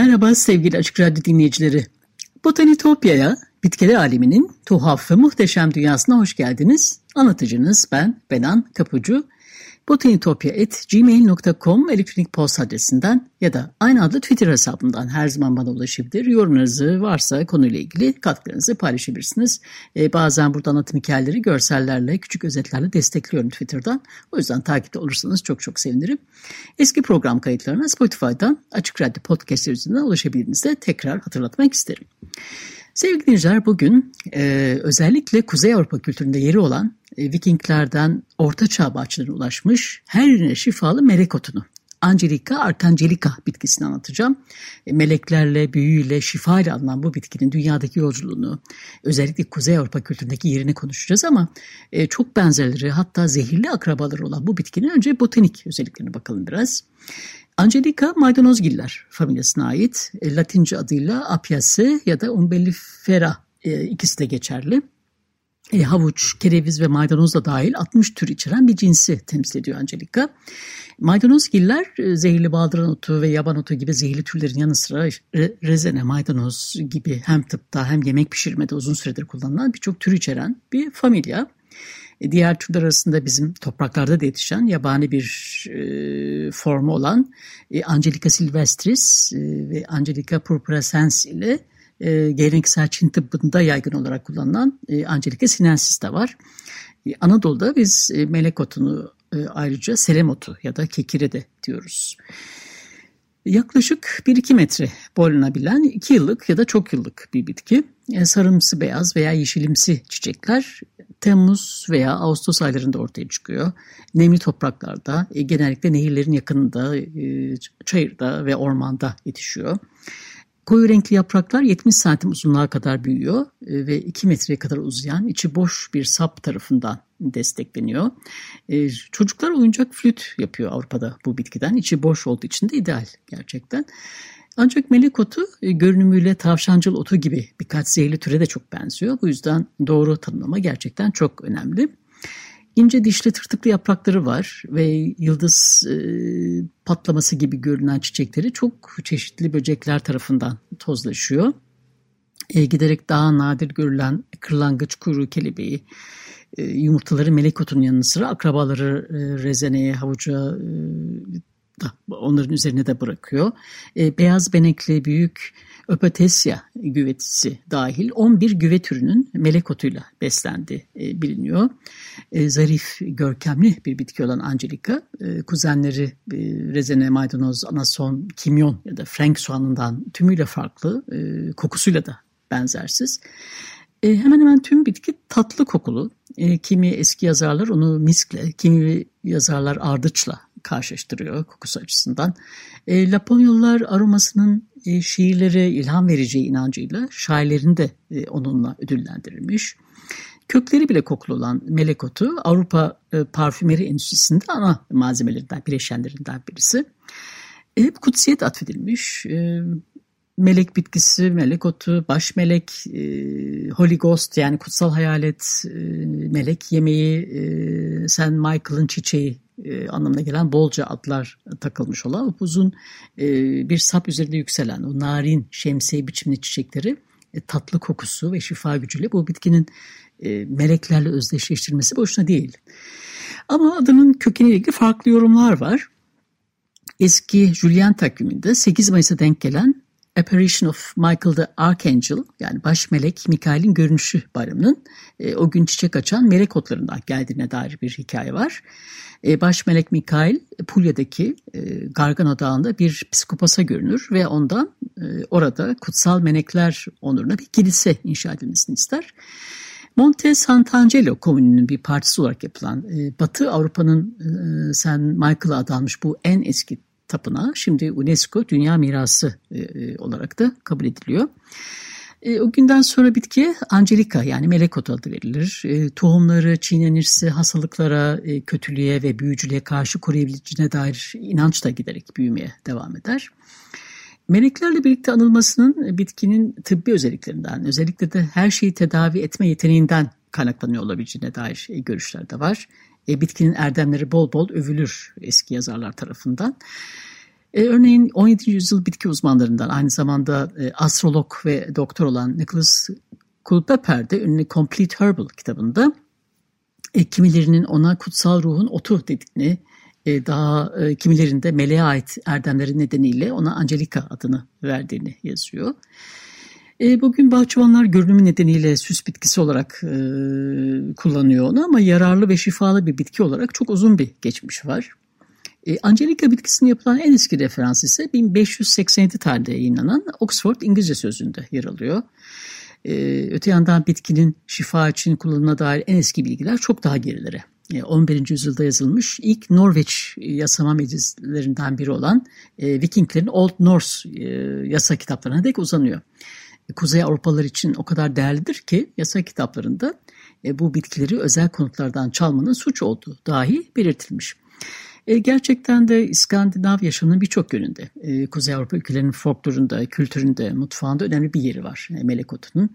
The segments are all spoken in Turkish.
Merhaba sevgili Açık Radyo dinleyicileri. Botanitopya'ya, bitkiler aleminin tuhaf ve muhteşem dünyasına hoş geldiniz. Anlatıcınız ben Benan Kapucu botanitopya.gmail.com elektronik posta adresinden ya da aynı adlı Twitter hesabından her zaman bana ulaşabilir. Yorumlarınızı varsa konuyla ilgili katkılarınızı paylaşabilirsiniz. Ee, bazen burada anlatım hikayeleri görsellerle, küçük özetlerle destekliyorum Twitter'dan. O yüzden takipte olursanız çok çok sevinirim. Eski program kayıtlarına Spotify'dan Açık Radyo Podcast üzerinden ulaşabildiğinizde tekrar hatırlatmak isterim. Sevgili dinleyiciler bugün e, özellikle Kuzey Avrupa kültüründe yeri olan Vikinglerden Orta Çağ bahçelerine ulaşmış her yerine şifalı melek otunu Angelica arcangelica bitkisini anlatacağım. E, meleklerle, büyüyle, şifa ile alınan bu bitkinin dünyadaki yolculuğunu, özellikle Kuzey Avrupa kültüründeki yerini konuşacağız ama e, çok benzerleri hatta zehirli akrabaları olan bu bitkinin önce botanik özelliklerine bakalım biraz. Angelica maydanozgiller familyasına ait. E, Latince adıyla Apiaceae ya da Umbellifera e, ikisi de geçerli. E, havuç, kereviz ve maydanoz da dahil 60 tür içeren bir cinsi temsil ediyor Angelica. Maydanozgiller e, zehirli baldıran otu ve yaban otu gibi zehirli türlerin yanı sıra re, rezene, maydanoz gibi hem tıpta hem yemek pişirmede uzun süredir kullanılan birçok tür içeren bir familya. E, diğer türler arasında bizim topraklarda da yetişen yabani bir e, formu olan e, Angelica silvestris e, ve Angelica purpurescens ile e, geleneksel Çin tıbbında yaygın olarak kullanılan e, Angelica sinensis de var. E, Anadolu'da biz e, melek otunu e, ayrıca seremotu ya da kekire de diyoruz. Yaklaşık 1-2 metre boylanabilen 2 yıllık ya da çok yıllık bir bitki. E, sarımsı beyaz veya yeşilimsi çiçekler Temmuz veya Ağustos aylarında ortaya çıkıyor. Nemli topraklarda, e, genellikle nehirlerin yakınında, e, çayırda ve ormanda yetişiyor. Koyu renkli yapraklar 70 santim uzunluğa kadar büyüyor e, ve 2 metreye kadar uzayan içi boş bir sap tarafından destekleniyor. E, çocuklar oyuncak flüt yapıyor Avrupa'da bu bitkiden. İçi boş olduğu için de ideal gerçekten. Ancak melek otu e, görünümüyle tavşancıl otu gibi birkaç zehirli türe de çok benziyor. Bu yüzden doğru tanımlama gerçekten çok önemli. İnce dişli tırtıklı yaprakları var ve yıldız e, patlaması gibi görünen çiçekleri çok çeşitli böcekler tarafından tozlaşıyor. E, giderek daha nadir görülen kırlangıç kuyruğu kelebeği, e, yumurtaları melek otunun yanı sıra akrabaları e, rezeneye, havuca e, da onların üzerine de bırakıyor. E, beyaz benekli büyük Öpatesya güvetisi dahil 11 güve türünün melek otuyla beslendiği e, biliniyor. E, zarif, görkemli bir bitki olan Angelica, e, kuzenleri e, rezene, maydanoz, anason, kimyon ya da frank soğanından tümüyle farklı, e, kokusuyla da benzersiz. E, hemen hemen tüm bitki tatlı kokulu. E, kimi eski yazarlar onu miskle, kimi yazarlar ardıçla karşılaştırıyor kokusu açısından. E, Laponyalılar aromasının e, şiirlere ilham vereceği inancıyla şairlerini de e, onunla ödüllendirilmiş. Kökleri bile kokulu olan melek otu Avrupa e, parfümeri endüstrisinde ana malzemelerinden, bileşenlerinden birisi. E, kutsiyet atfedilmiş. E, melek bitkisi, melek otu, baş melek, e, Holy Ghost yani kutsal hayalet, e, melek yemeği, e, Saint Michael'ın çiçeği e, anlamına gelen bolca adlar takılmış olan uzun e, bir sap üzerinde yükselen o narin şemsiye biçimli çiçekleri e, tatlı kokusu ve şifa gücüyle bu bitkinin e, meleklerle özdeşleştirmesi boşuna değil. Ama adının kökeniyle ilgili farklı yorumlar var. Eski Julian takviminde 8 Mayıs'a denk gelen Apparition of Michael the Archangel yani baş melek Mikail'in görünüşü bayramının e, o gün çiçek açan melek otlarından geldiğine dair bir hikaye var. E, baş melek Mikail Pulya'daki e, Gargano Dağı'nda bir psikopasa görünür ve ondan e, orada kutsal melekler onuruna bir kilise inşa edilmesini ister. Monte Sant'Angelo komününün bir partisi olarak yapılan e, Batı Avrupa'nın e, St. Michael'a adanmış bu en eski tapınağı şimdi UNESCO Dünya Mirası e, e, olarak da kabul ediliyor. E, o günden sonra bitki Angelica yani melek otu adı verilir. E, tohumları çiğnenirse hastalıklara, e, kötülüğe ve büyücülüğe karşı koruyabileceğine dair inanç da giderek büyümeye devam eder. Meleklerle birlikte anılmasının bitkinin tıbbi özelliklerinden, özellikle de her şeyi tedavi etme yeteneğinden kaynaklanıyor olabileceğine dair görüşler de var. E, bitkinin erdemleri bol bol övülür eski yazarlar tarafından. E, örneğin 17. yüzyıl bitki uzmanlarından aynı zamanda e, astrolog ve doktor olan Nicholas Culpeper de ünlü Complete Herbal kitabında e, kimilerinin ona kutsal ruhun otu dediğini, e, daha e, kimilerinde meleğe ait erdemleri nedeniyle ona Angelica adını verdiğini yazıyor. E, bugün bahçıvanlar görünümü nedeniyle süs bitkisi olarak e, kullanıyor onu ama yararlı ve şifalı bir bitki olarak çok uzun bir geçmiş var. E, Angelica bitkisinin yapılan en eski referans ise 1587 tarihinde yayınlanan Oxford İngilizce sözünde yer alıyor. E, öte yandan bitkinin şifa için kullanımına dair en eski bilgiler çok daha gerilere. 11. E, yüzyılda yazılmış ilk Norveç yasama meclislerinden biri olan e, Vikinglerin Old Norse e, yasa kitaplarına dek uzanıyor. Kuzey Avrupalılar için o kadar değerlidir ki yasa kitaplarında bu bitkileri özel konutlardan çalmanın suç olduğu dahi belirtilmiş. E, gerçekten de İskandinav yaşamının birçok yönünde e, Kuzey Avrupa ülkelerinin folklorunda, kültüründe, mutfağında önemli bir yeri var e, melek otunun.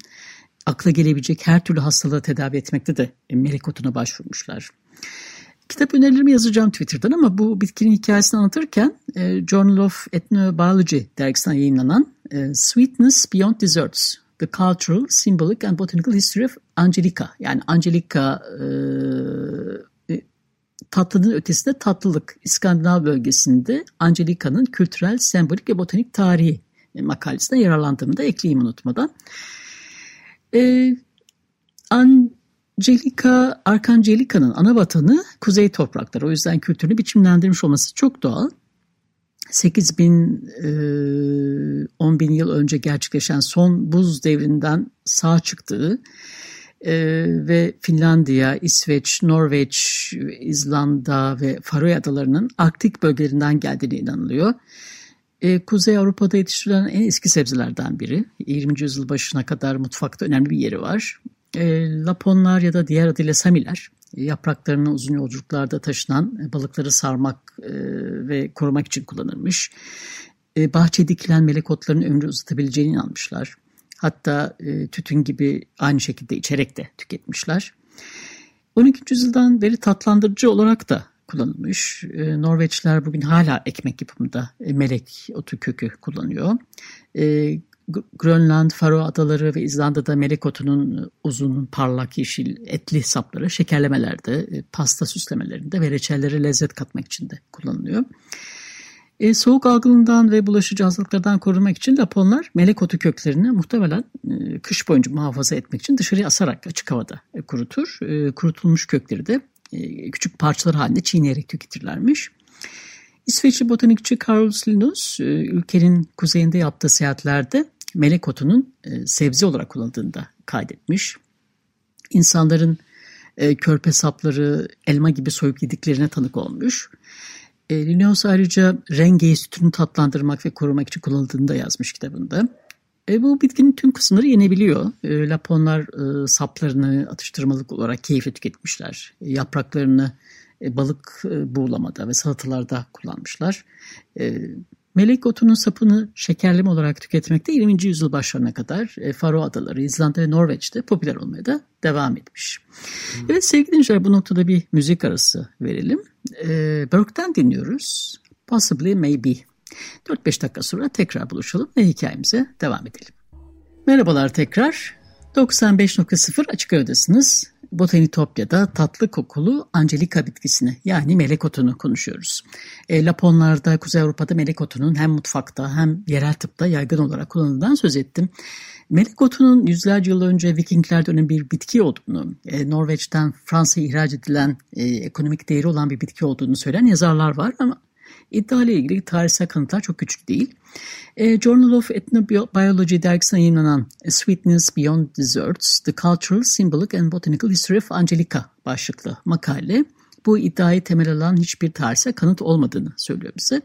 Akla gelebilecek her türlü hastalığı tedavi etmekte de e, melek otuna başvurmuşlar. Kitap önerilerimi yazacağım Twitter'dan ama bu bitkinin hikayesini anlatırken e, Journal of Ethnobiology dergisinden yayınlanan e, Sweetness Beyond Desserts The Cultural, Symbolic and Botanical History of Angelica yani Angelica e, tatlının ötesinde tatlılık İskandinav bölgesinde Angelika'nın kültürel, sembolik ve botanik tarihi makalesine yararlandığımı da ekleyeyim unutmadan. Ee, Angelica, Arkangelika'nın ana vatanı kuzey toprakları. O yüzden kültürünü biçimlendirmiş olması çok doğal. 8 bin, 10 bin yıl önce gerçekleşen son buz devrinden sağ çıktığı ee, ve Finlandiya, İsveç, Norveç, İzlanda ve Faroe Adaları'nın Arktik bölgelerinden geldiğine inanılıyor. Ee, Kuzey Avrupa'da yetiştirilen en eski sebzelerden biri. 20. yüzyıl başına kadar mutfakta önemli bir yeri var. Ee, Laponlar ya da diğer adıyla Samiler yapraklarını uzun yolculuklarda taşınan balıkları sarmak e, ve korumak için kullanılmış. Bahçe dikilen melek otlarının ömrü uzatabileceğini inanmışlar. Hatta e, tütün gibi aynı şekilde içerek de tüketmişler. 12. yüzyıldan beri tatlandırıcı olarak da kullanılmış. E, Norveçliler bugün hala ekmek yapımında e, melek otu kökü kullanıyor. E, Grönland, Faro Adaları ve İzlanda'da melek otunun uzun, parlak, yeşil, etli sapları şekerlemelerde, e, pasta süslemelerinde ve reçellere lezzet katmak için de kullanılıyor. E, soğuk algınlığından ve bulaşıcı hastalıklardan korunmak için Laponlar melek otu köklerini muhtemelen e, kış boyunca muhafaza etmek için dışarıya asarak açık havada e, kurutur. E, kurutulmuş kökleri de e, küçük parçalar halinde çiğneyerek tüketirlermiş. İsveçli botanikçi Carlos Linus e, ülkenin kuzeyinde yaptığı seyahatlerde melek otunun e, sebze olarak kullanıldığını da kaydetmiş. İnsanların e, körpe sapları elma gibi soyup yediklerine tanık olmuş. E, Linnaeus ayrıca rengeyi sütünü tatlandırmak ve korumak için kullanıldığını da yazmış kitabında. E, bu bitkinin tüm kısımları yenebiliyor. E, Laponlar e, saplarını atıştırmalık olarak keyifle tüketmişler. E, yapraklarını e, balık e, buğulamada ve salatalarda kullanmışlar. E, melek otunun sapını şekerleme olarak tüketmekte 20. yüzyıl başlarına kadar e, Faro Adaları, İzlanda ve Norveç'te popüler olmaya da devam etmiş. Hmm. Evet sevgili dinleyiciler bu noktada bir müzik arası verelim e, Burke'den dinliyoruz. Possibly Maybe. 4-5 dakika sonra tekrar buluşalım ve hikayemize devam edelim. Merhabalar tekrar. 95.0 Açık Radyo'dasınız. Botanitopya'da tatlı kokulu Angelica bitkisini yani melek otunu konuşuyoruz. E, Laponlarda, Kuzey Avrupa'da melek otunun hem mutfakta hem yerel tıpta yaygın olarak kullanıldığından söz ettim. Melek otunun yüzlerce yıl önce Vikingler dönemi bir bitki olduğunu, e, Norveç'ten Fransa'ya ihraç edilen e, ekonomik değeri olan bir bitki olduğunu söyleyen yazarlar var ama iddia ile ilgili tarihsel kanıtlar çok küçük değil. E, Journal of Ethnobiology dergisine yayınlanan Sweetness Beyond Desserts, The Cultural, Symbolic and Botanical History of Angelica başlıklı makale bu iddiayı temel alan hiçbir tarihsel kanıt olmadığını söylüyor bize.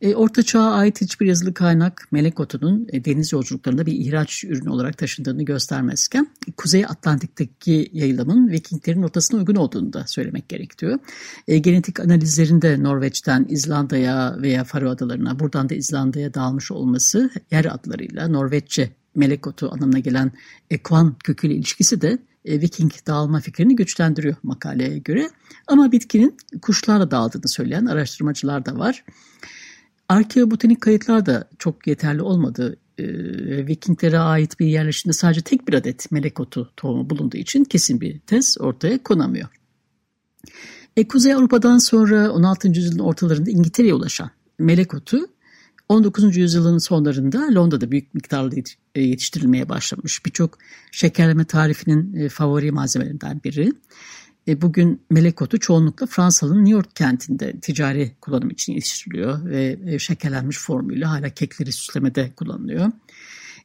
E, Orta Çağ'a ait hiçbir yazılı kaynak melek otunun e, deniz yolculuklarında bir ihraç ürünü olarak taşındığını göstermezken Kuzey Atlantik'teki yayılımın Vikinglerin ortasına uygun olduğunu da söylemek gerekiyor. E, genetik analizlerinde Norveç'ten İzlanda'ya veya Faro Adalarına buradan da İzlanda'ya dağılmış olması yer adlarıyla Norveççe melek otu anlamına gelen ekvan köküyle ilişkisi de e, Viking dağılma fikrini güçlendiriyor makaleye göre. Ama bitkinin kuşlarla dağıldığını söyleyen araştırmacılar da var. Arkeobotanik kayıtlar da çok yeterli olmadı. E, Vikinglere ait bir yerleşimde sadece tek bir adet melek otu tohumu bulunduğu için kesin bir tez ortaya konamıyor. E, Kuzey Avrupa'dan sonra 16. yüzyılın ortalarında İngiltere'ye ulaşan melek otu 19. yüzyılın sonlarında Londra'da büyük miktarda e, yetiştirilmeye başlamış. Birçok şekerleme tarifinin e, favori malzemelerinden biri. E, bugün melek otu çoğunlukla Fransa'nın New York kentinde ticari kullanım için yetiştiriliyor ve şekerlenmiş formuyla hala kekleri süslemede kullanılıyor.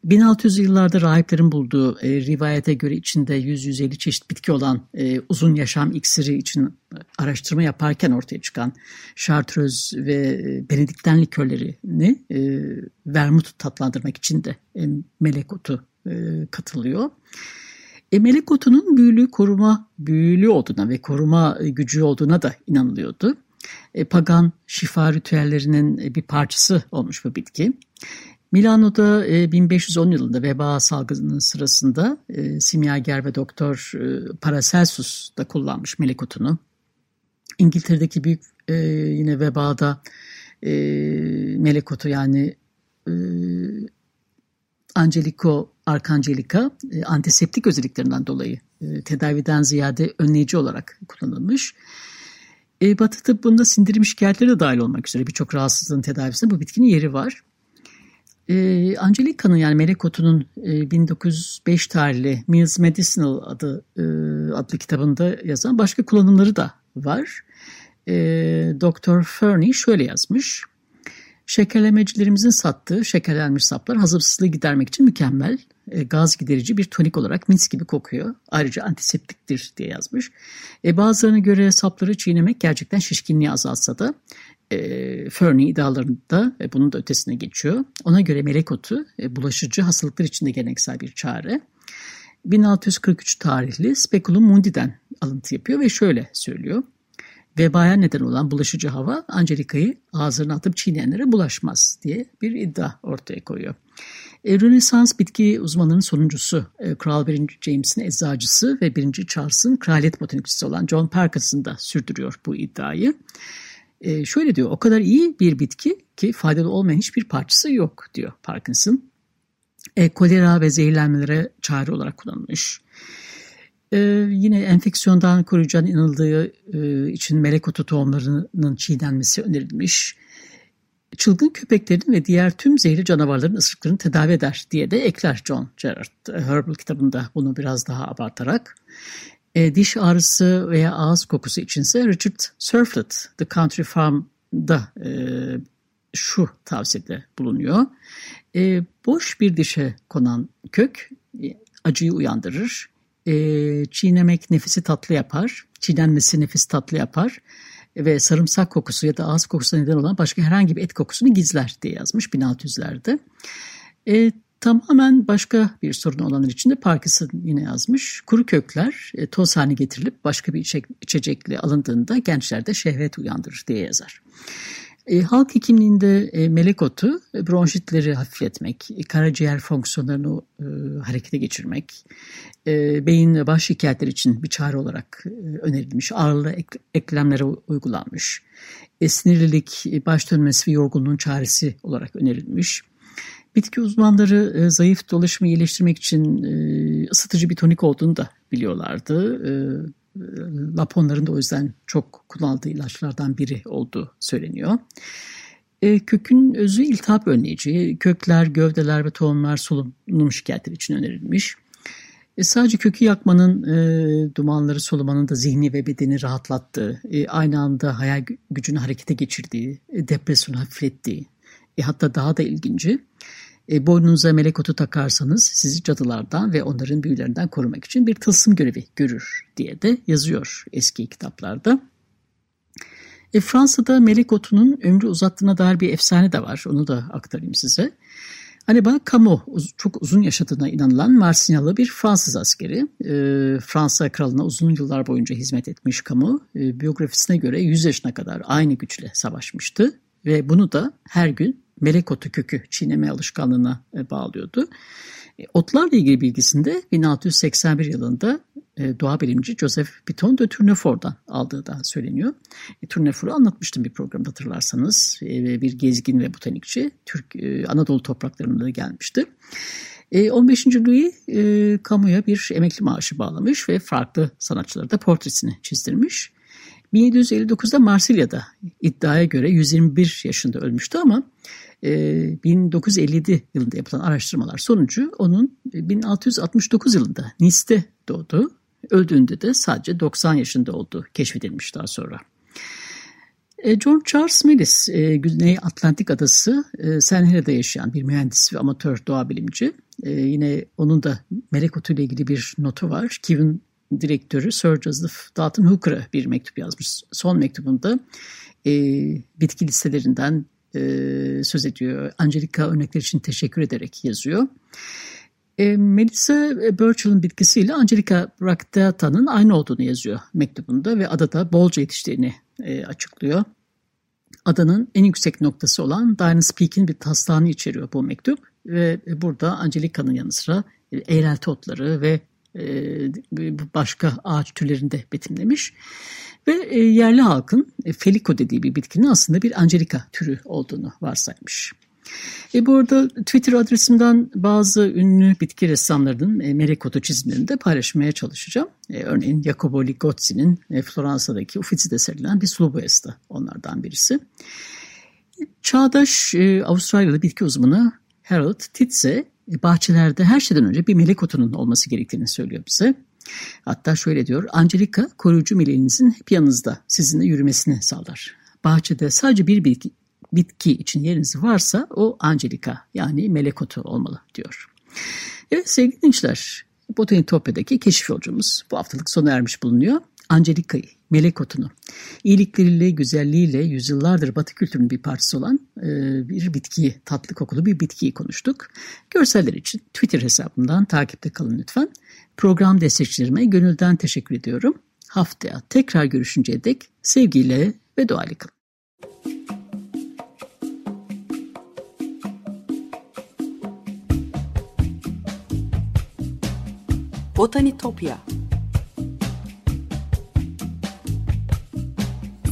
1600 yıllarda rahiplerin bulduğu e, rivayete göre içinde 100-150 çeşit bitki olan e, uzun yaşam iksiri için araştırma yaparken ortaya çıkan Chartreuse ve e, Benedikten likörlerini e, vermut tatlandırmak için de e, melek otu e, katılıyor. E, melek otunun büyülü koruma büyülü olduğuna ve koruma gücü olduğuna da inanılıyordu. E, pagan şifa ritüellerinin e, bir parçası olmuş bu bitki. Milano'da 1510 e, yılında veba salgının sırasında e, simyager ve doktor e, Paracelsus da kullanmış melek otunu. İngiltere'deki büyük yine vebada melek otu yani Angelico Arcangelica antiseptik özelliklerinden dolayı tedaviden ziyade önleyici olarak kullanılmış. Batı tıbbında sindirim şikayetleri de dahil olmak üzere birçok rahatsızlığın tedavisinde bu bitkinin yeri var. E, Angelica'nın yani Melek Otu'nun e, 1905 tarihli Mills Medicinal adı e, adlı kitabında yazan başka kullanımları da var. E, Dr. Fernie şöyle yazmış. Şekerlemecilerimizin sattığı şekerlenmiş saplar hazımsızlığı gidermek için mükemmel. E, gaz giderici bir tonik olarak mis gibi kokuyor. Ayrıca antiseptiktir diye yazmış. E, bazılarına göre sapları çiğnemek gerçekten şişkinliği azaltsa da e, Fernie iddialarında e, bunun da ötesine geçiyor. Ona göre melek otu e, bulaşıcı hastalıklar için de geleneksel bir çare. 1643 tarihli Speculum Mundi'den alıntı yapıyor ve şöyle söylüyor. Vebaya neden olan bulaşıcı hava Angelika'yı ağzına atıp çiğneyenlere bulaşmaz diye bir iddia ortaya koyuyor. E, Rönesans bitki uzmanının sonuncusu e, Kral 1. James'in eczacısı ve 1. Charles'ın kraliyet botanikçisi olan John Parkinson da sürdürüyor bu iddiayı. E, şöyle diyor o kadar iyi bir bitki ki faydalı olmayan hiçbir parçası yok diyor Parkinson. E, kolera ve zehirlenmelere çare olarak kullanılmış. E, yine enfeksiyondan koruyacağına inanıldığı e, için melek otu tohumlarının çiğnenmesi önerilmiş. Çılgın köpeklerin ve diğer tüm zehirli canavarların ısırıklarını tedavi eder diye de ekler John Gerard Herbal kitabında bunu biraz daha abartarak. E, diş ağrısı veya ağız kokusu içinse Richard Surflet The Country Farm'da e, şu tavsiyede bulunuyor. E, boş bir dişe konan kök e, acıyı uyandırır. E, çiğnemek nefisi tatlı yapar. Çiğnenmesi nefis tatlı yapar ve sarımsak kokusu ya da ağız kokusu neden olan başka herhangi bir et kokusunu gizler diye yazmış 1600'lerde. E, Tamamen başka bir sorun olanlar için de Parkinson yine yazmış. Kuru kökler e, toz haline getirilip başka bir içecek, içecekle alındığında gençlerde şehvet uyandırır diye yazar. E, halk hekimliğinde e, melek otu e, bronşitleri hafifletmek, e, karaciğer fonksiyonlarını e, harekete geçirmek, e, beyin ve baş şikayetleri için bir çare olarak e, önerilmiş, ağırlı ek, eklemlere uygulanmış, e, sinirlilik, e, baş dönmesi ve yorgunluğun çaresi olarak önerilmiş Bitki uzmanları e, zayıf dolaşımı iyileştirmek için e, ısıtıcı bir tonik olduğunu da biliyorlardı. E, Laponların da o yüzden çok kullandığı ilaçlardan biri olduğu söyleniyor. E, kökün özü iltihap önleyici. Kökler, gövdeler ve tohumlar solunum şikayetleri için önerilmiş. E, sadece kökü yakmanın, e, dumanları solumanın da zihni ve bedeni rahatlattığı, e, aynı anda hayal gücünü harekete geçirdiği, e, depresyonu hafiflettiği, e, hatta daha da ilginci, e, boynunuza melek otu takarsanız sizi cadılardan ve onların büyülerinden korumak için bir tılsım görevi görür diye de yazıyor eski kitaplarda. E, Fransa'da melek otunun ömrü uzattığına dair bir efsane de var. Onu da aktarayım size. Bana Camus çok uzun yaşadığına inanılan Marsignalı bir Fransız askeri. E, Fransa kralına uzun yıllar boyunca hizmet etmiş Camus. E, biyografisine göre 100 yaşına kadar aynı güçle savaşmıştı. Ve bunu da her gün melek otu kökü çiğneme alışkanlığına e, bağlıyordu. E, otlarla ilgili bilgisinde 1681 yılında e, doğa bilimci Joseph Piton de Tournefort'dan aldığı da söyleniyor. Tournefort'u anlatmıştım bir programda hatırlarsanız. Bir gezgin ve botanikçi Türk Anadolu topraklarında gelmişti. 15. Louis kamuya bir emekli maaşı bağlamış ve farklı sanatçılara da portresini çizdirmiş. 1759'da Marsilya'da iddiaya göre 121 yaşında ölmüştü ama 1957 yılında yapılan araştırmalar sonucu onun 1669 yılında Nice'de doğdu Öldüğünde de sadece 90 yaşında olduğu keşfedilmiş daha sonra. E, John Charles Millis, e, Güney Atlantik Adası e, San Hele'de yaşayan bir mühendis ve amatör doğa bilimci. Yine onun da melek otu ile ilgili bir notu var. Kevin direktörü Sir Joseph Dalton Hooker'a bir mektup yazmış. Son mektubunda bitki listelerinden söz ediyor. Angelica örnekler için teşekkür ederek yazıyor. E, Melissa Birchall'ın bitkisiyle Angelica bracteata'nın aynı olduğunu yazıyor mektubunda ve adada bolca yetiştiğini e, açıklıyor. Adanın en yüksek noktası olan Diana's Peak'in bir taslağını içeriyor bu mektup ve burada Angelica'nın yanı sıra e, eğrelti otları ve e, başka ağaç türlerini de betimlemiş. Ve e, yerli halkın e, Felico dediği bir bitkinin aslında bir Angelica türü olduğunu varsaymış. E bu arada Twitter adresimden bazı ünlü bitki ressamlarının e, melek otu çizimlerini de paylaşmaya çalışacağım. E, örneğin Jacopo Ligozzi'nin e, Floransa'daki Uffizi'de serilen bir sulu boyası onlardan birisi. Çağdaş e, Avustralyalı bitki uzmanı Harold Titze e, bahçelerde her şeyden önce bir melek otunun olması gerektiğini söylüyor bize. Hatta şöyle diyor, Angelica koruyucu meleğinizin hep yanınızda sizinle yürümesini sağlar. Bahçede sadece bir bitki, bitki için yeriniz varsa o Angelica yani melek otu olmalı diyor. Evet sevgili dinleyiciler Botanitopya'daki keşif yolcumuz bu haftalık sona ermiş bulunuyor. Angelica'yı, melek otunu, iyilikleriyle, güzelliğiyle yüzyıllardır batı kültürünün bir parçası olan e, bir bitkiyi, tatlı kokulu bir bitkiyi konuştuk. Görseller için Twitter hesabımdan takipte kalın lütfen. Program destekçilerime gönülden teşekkür ediyorum. Haftaya tekrar görüşünceye dek sevgiyle ve duayla kalın. Botanitopya